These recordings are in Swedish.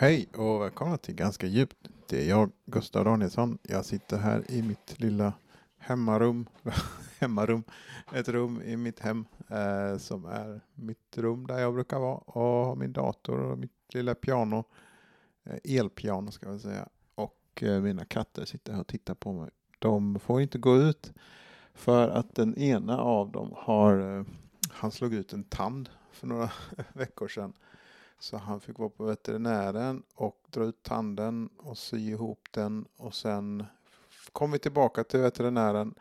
Hej och välkomna till Ganska djupt. Det är jag, Gustav Danielsson. Jag sitter här i mitt lilla hemmarum. hemmarum. Ett rum i mitt hem eh, som är mitt rum där jag brukar vara och har min dator och mitt lilla piano. Eh, elpiano ska jag säga. Och eh, mina katter sitter här och tittar på mig. De får inte gå ut för att den ena av dem har, eh, han slog ut en tand för några veckor sedan. Så han fick vara på veterinären och dra ut tanden och sy ihop den och sen kom vi tillbaka till veterinären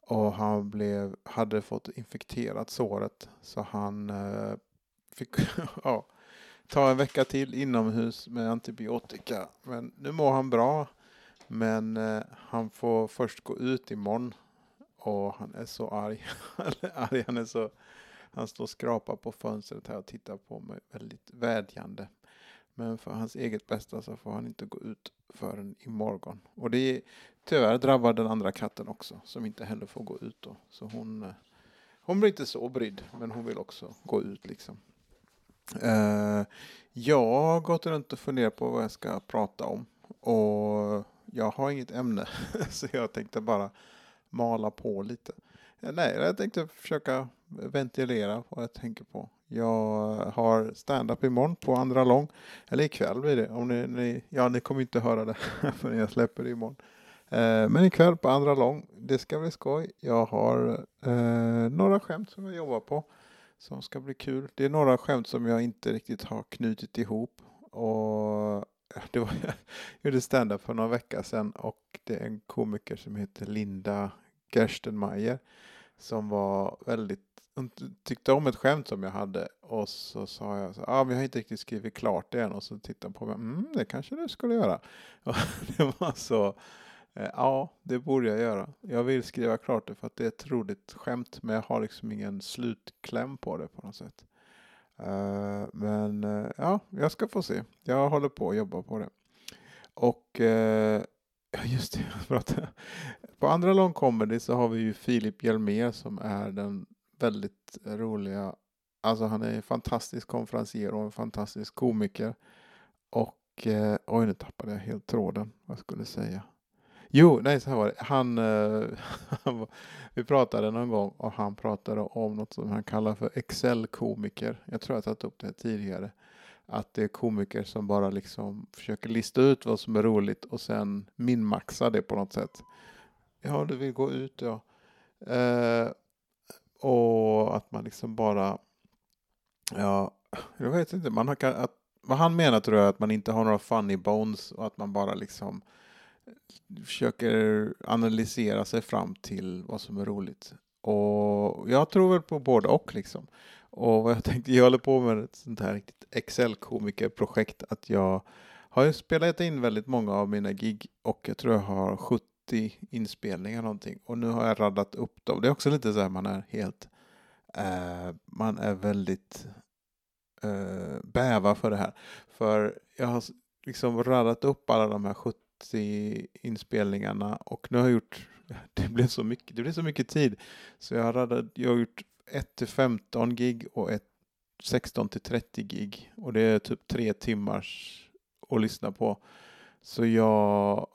och han blev, hade fått infekterat såret så han eh, fick ja, ta en vecka till inomhus med antibiotika. Men nu mår han bra. Men eh, han får först gå ut imorgon och han är så arg. arg han är så han står och skrapar på fönstret här och tittar på mig väldigt vädjande. Men för hans eget bästa så får han inte gå ut förrän imorgon. Och det är, tyvärr drabbar den andra katten också som inte heller får gå ut då. Så hon, eh, hon blir inte så brydd men hon vill också gå ut liksom. Uh, jag har gått runt och funderat på vad jag ska prata om. Och jag har inget ämne så jag tänkte bara mala på lite. Eh, nej, jag tänkte försöka ventilera vad jag tänker på. Jag eh, har stand-up imorgon på andra lång. Eller ikväll blir det. Om ni, ni, ja, ni kommer inte höra det förrän jag släpper det imorgon. Eh, men ikväll på andra lång. Det ska bli skoj. Jag har eh, några skämt som jag jobbar på. Som ska bli kul. Det är några skämt som jag inte riktigt har knutit ihop. Och eh, det var, jag gjorde stand-up för några veckor sedan. Och det är en komiker som heter Linda Gerstenmeier som var väldigt, hon tyckte om ett skämt som jag hade och så sa jag så ah, men jag har inte riktigt skrivit klart det än och så tittade hon på mig, mm, det kanske du skulle göra. Och det var så, eh, ja det borde jag göra. Jag vill skriva klart det för att det är ett roligt skämt men jag har liksom ingen slutkläm på det på något sätt. Uh, men uh, ja, jag ska få se. Jag håller på att jobba på det. Och uh, just det, på andra lång comedy så har vi ju Filip Hjelmér som är den väldigt roliga, alltså han är en fantastisk konferencier och en fantastisk komiker. Och, eh, oj nu tappade jag helt tråden, vad skulle jag säga. Jo, nej så här var det. Han, eh, vi pratade någon gång och han pratade om något som han kallar för Excel-komiker. Jag tror jag tagit upp det tidigare att det är komiker som bara liksom försöker lista ut vad som är roligt och sen minmaxa det på något sätt. Ja, du vill gå ut ja. Eh, och att man liksom bara, ja, jag vet inte, man har, att, vad han menar tror jag är att man inte har några funny bones och att man bara liksom försöker analysera sig fram till vad som är roligt. Och jag tror väl på både och liksom. Och vad jag tänkte, jag håller på med ett sånt här riktigt Excel-komikerprojekt att jag har ju spelat in väldigt många av mina gig och jag tror jag har 70 inspelningar någonting och nu har jag raddat upp dem. Det är också lite så här man är helt, eh, man är väldigt eh, bäva för det här. För jag har liksom raddat upp alla de här 70 inspelningarna och nu har jag gjort, det blev så mycket, det blev så mycket tid så jag har, radat, jag har gjort 1 till 15 gig och ett 16 till 30 gig och det är typ tre timmars att lyssna på. Så jag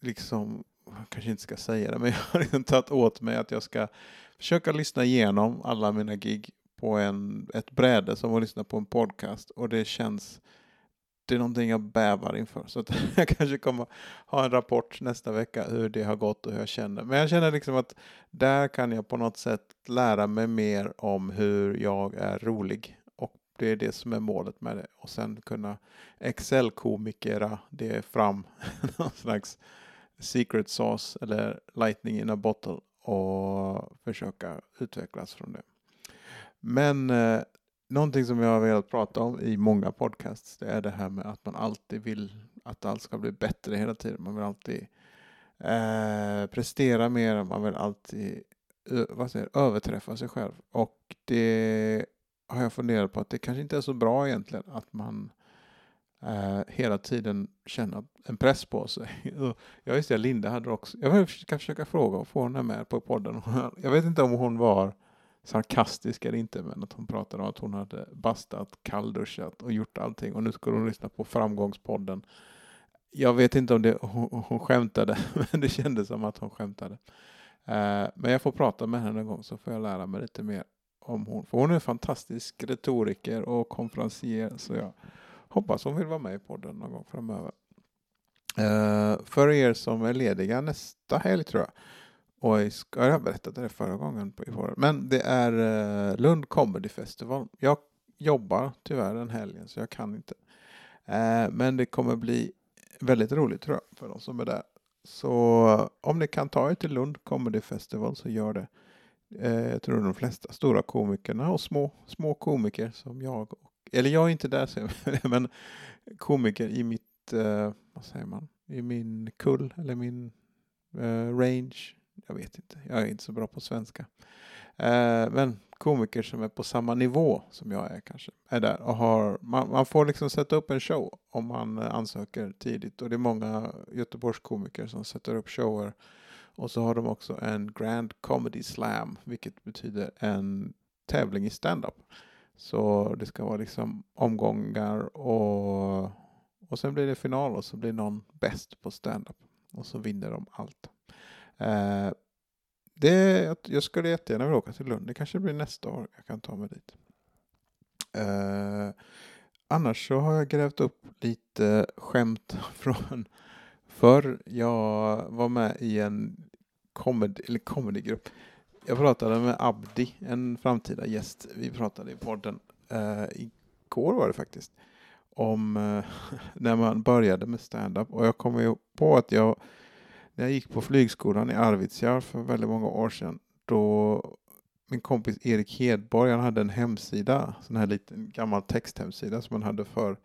liksom, jag kanske inte ska säga det, men jag har liksom tagit åt mig att jag ska försöka lyssna igenom alla mina gig på en, ett bräde som att lyssna på en podcast och det känns det är någonting jag bävar inför. Så att jag kanske kommer ha en rapport nästa vecka hur det har gått och hur jag känner. Men jag känner liksom att där kan jag på något sätt lära mig mer om hur jag är rolig. Och det är det som är målet med det. Och sen kunna Excel-komikera det fram någon slags secret sauce eller lightning in a bottle och försöka utvecklas från det. Men eh, Någonting som jag har velat prata om i många podcasts det är det här med att man alltid vill att allt ska bli bättre hela tiden. Man vill alltid eh, prestera mer, man vill alltid vad säger, överträffa sig själv. Och det har jag funderat på att det kanske inte är så bra egentligen att man eh, hela tiden känna en press på sig. ja just det, Linda hade också, jag ska försöka fråga och få henne med på podden. Jag vet inte om hon var sarkastisk eller inte, men att hon pratade om att hon hade bastat, kallduschat och gjort allting och nu skulle hon lyssna på Framgångspodden. Jag vet inte om det, hon, hon skämtade, men det kändes som att hon skämtade. Eh, men jag får prata med henne en gång så får jag lära mig lite mer om hon. För hon är en fantastisk retoriker och konferencier så jag hoppas hon vill vara med i podden någon gång framöver. Uh, för er som är lediga nästa helg tror jag. Och jag, ska, jag berättade det förra gången. På, men det är uh, Lund Comedy Festival. Jag jobbar tyvärr den helgen så jag kan inte. Uh, men det kommer bli väldigt roligt tror jag för de som är där. Så om ni kan ta er till Lund Comedy Festival så gör det. jag tror de flesta stora komikerna och små, små komiker som jag. Och, eller jag är inte där men komiker i mitt eh, vad säger man, i min kull eller min uh, range. Jag vet inte, jag är inte så bra på svenska. Uh, men komiker som är på samma nivå som jag är kanske är där och har, man, man får liksom sätta upp en show om man ansöker tidigt och det är många Göteborgskomiker som sätter upp shower och så har de också en Grand Comedy Slam vilket betyder en tävling i stand-up. Så det ska vara liksom omgångar och och sen blir det final och så blir någon bäst på stand-up. Och så vinner de allt. Eh, det, jag skulle jättegärna vilja åka till Lund. Det kanske blir nästa år jag kan ta mig dit. Eh, annars så har jag grävt upp lite skämt från förr. Jag var med i en comedy, eller comedygrupp. Jag pratade med Abdi, en framtida gäst. Vi pratade i podden. Eh, igår var det faktiskt om eh, när man började med stand-up. Och jag kommer ju på att jag, när jag gick på flygskolan i Arvidsjaur för väldigt många år sedan, då min kompis Erik Hedborg, han hade en hemsida, sån här liten gammal texthemsida som han hade för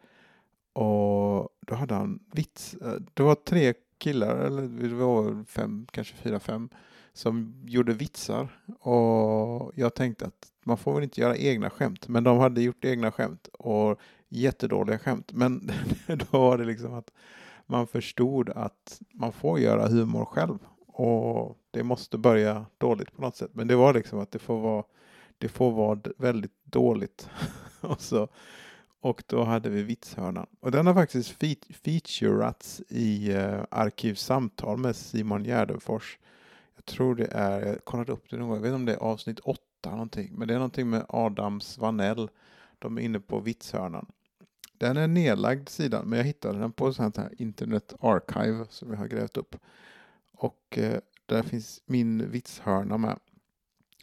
och då hade han vits. Eh, det var tre killar, eller det var fem, kanske fyra, fem, som gjorde vitsar. Och jag tänkte att man får väl inte göra egna skämt, men de hade gjort egna skämt. Och jättedåliga skämt. Men då var det liksom att man förstod att man får göra humor själv. Och det måste börja dåligt på något sätt. Men det var liksom att det får vara, det får vara väldigt dåligt. och, så, och då hade vi vitshörnan. Och den har faktiskt featurats i eh, Arkivsamtal med Simon Gärdenfors. Jag tror det är, jag kollade upp det någon gång, jag vet inte om det är avsnitt åtta någonting. Men det är någonting med Adam Svanell. De är inne på vitshörnan. Den är nedlagd sidan, men jag hittade den på sånt här internet archive som jag har grävt upp. Och eh, där finns min vitshörna med.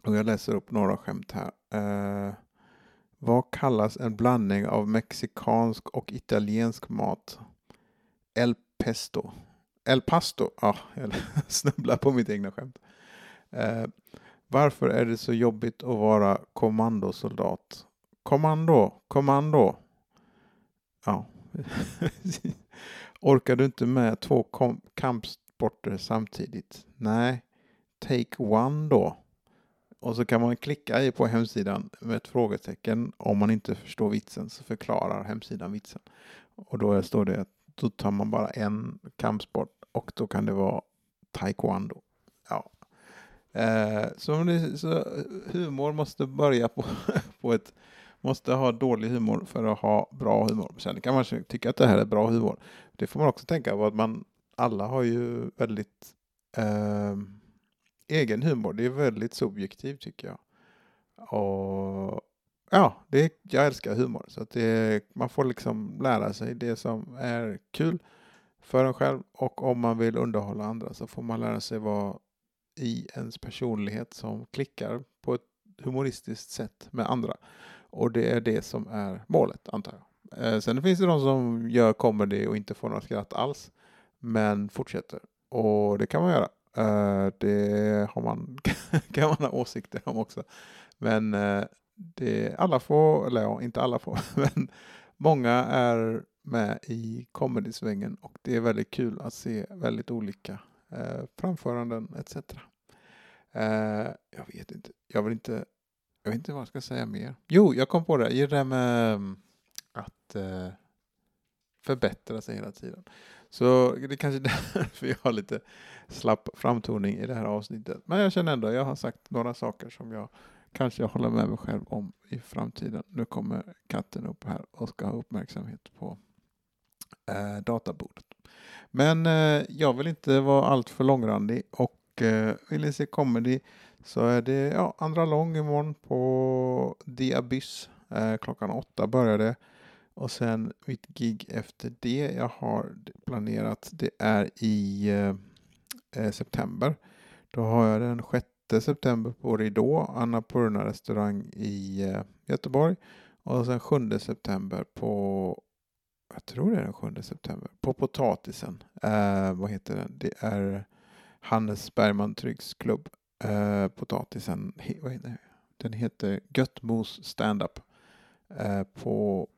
Och jag läser upp några skämt här. Eh, vad kallas en blandning av mexikansk och italiensk mat? El pesto. El pasto. Ja, jag snubblar på mitt egna skämt. Eh, varför är det så jobbigt att vara kommandosoldat? Kommando, kommando. Ja. Orkar du inte med två kampsporter samtidigt? Nej. Take one då. Och så kan man klicka på hemsidan med ett frågetecken. Om man inte förstår vitsen så förklarar hemsidan vitsen. Och då står det att då tar man bara en kampsport och då kan det vara taekwondo. Ja. Eh, så, så eh, humor måste börja på, på ett måste ha dålig humor för att ha bra humor. Sen kan man tycka att det här är bra humor. Det får man också tänka på att man alla har ju väldigt eh, egen humor. Det är väldigt subjektivt tycker jag. Och ja, det, jag älskar humor. Så att det, man får liksom lära sig det som är kul för en själv. Och om man vill underhålla andra så får man lära sig vara i ens personlighet som klickar på ett humoristiskt sätt med andra. Och det är det som är målet, antar jag. Eh, sen finns det de som gör comedy och inte får några skratt alls, men fortsätter. Och det kan man göra. Eh, det har man, kan man ha åsikter om också. Men eh, det, alla får, eller ja, inte alla får, men många är med i comedy-svängen och det är väldigt kul att se väldigt olika eh, framföranden etc. Eh, jag vet inte, jag vill inte jag vet inte vad jag ska säga mer. Jo, jag kom på det. I det med mm, att eh, förbättra sig hela tiden. Så det är kanske är därför jag har lite slapp framtoning i det här avsnittet. Men jag känner ändå, jag har sagt några saker som jag kanske jag håller med mig själv om i framtiden. Nu kommer katten upp här och ska ha uppmärksamhet på eh, databordet. Men eh, jag vill inte vara alltför långrandig och eh, vill ni se comedy så är det ja, andra lång imorgon på The Abyss. Eh, klockan åtta börjar det. Och sen mitt gig efter det jag har planerat det är i eh, eh september. Då har jag den 6 september på Ridå, Anna Purna restaurang i eh, Göteborg. Och sen 7 september på, jag tror det är den 7 september, på Potatisen. Eh, vad heter den? Det är Hannes Bergman Tryggs klubb. Eh, potatisen, vad heter den heter Göttmos Standup. Eh, på,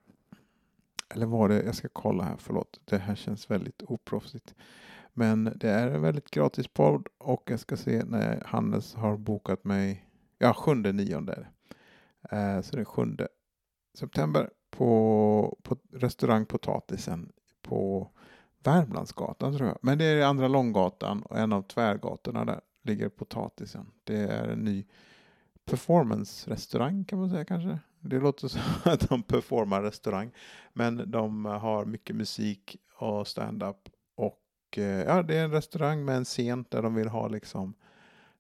eller var det, jag ska kolla här, förlåt, det här känns väldigt oproffsigt. Men det är en väldigt gratis podd och jag ska se när Hannes har bokat mig, ja sjunde nionde eh, Så det är sjunde september på, på restaurang Potatisen på Värmlandsgatan tror jag. Men det är andra Långgatan och en av tvärgatorna där ligger Potatisen. Det är en ny performance-restaurang kan man säga kanske. Det låter som att de performar restaurang. Men de har mycket musik och stand-up och eh, ja, det är en restaurang med en scen där de vill ha liksom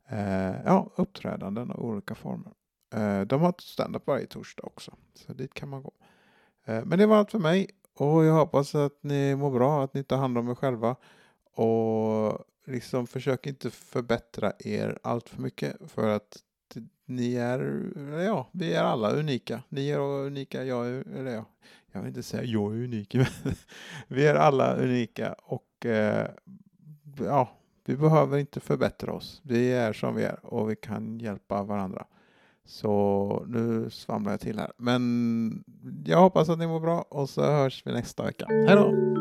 eh, ja, uppträdanden av olika former. Eh, de har stand-up varje torsdag också, så dit kan man gå. Eh, men det var allt för mig och jag hoppas att ni mår bra, att ni tar hand om er själva och liksom försök inte förbättra er allt för mycket för att ni är, ja, vi är alla unika. Ni är unika, jag är, eller ja, jag vill inte säga jag är unik, men vi är alla unika och eh, ja, vi behöver inte förbättra oss. Vi är som vi är och vi kan hjälpa varandra. Så nu svamlar jag till här. Men jag hoppas att ni mår bra och så hörs vi nästa vecka. Hej då!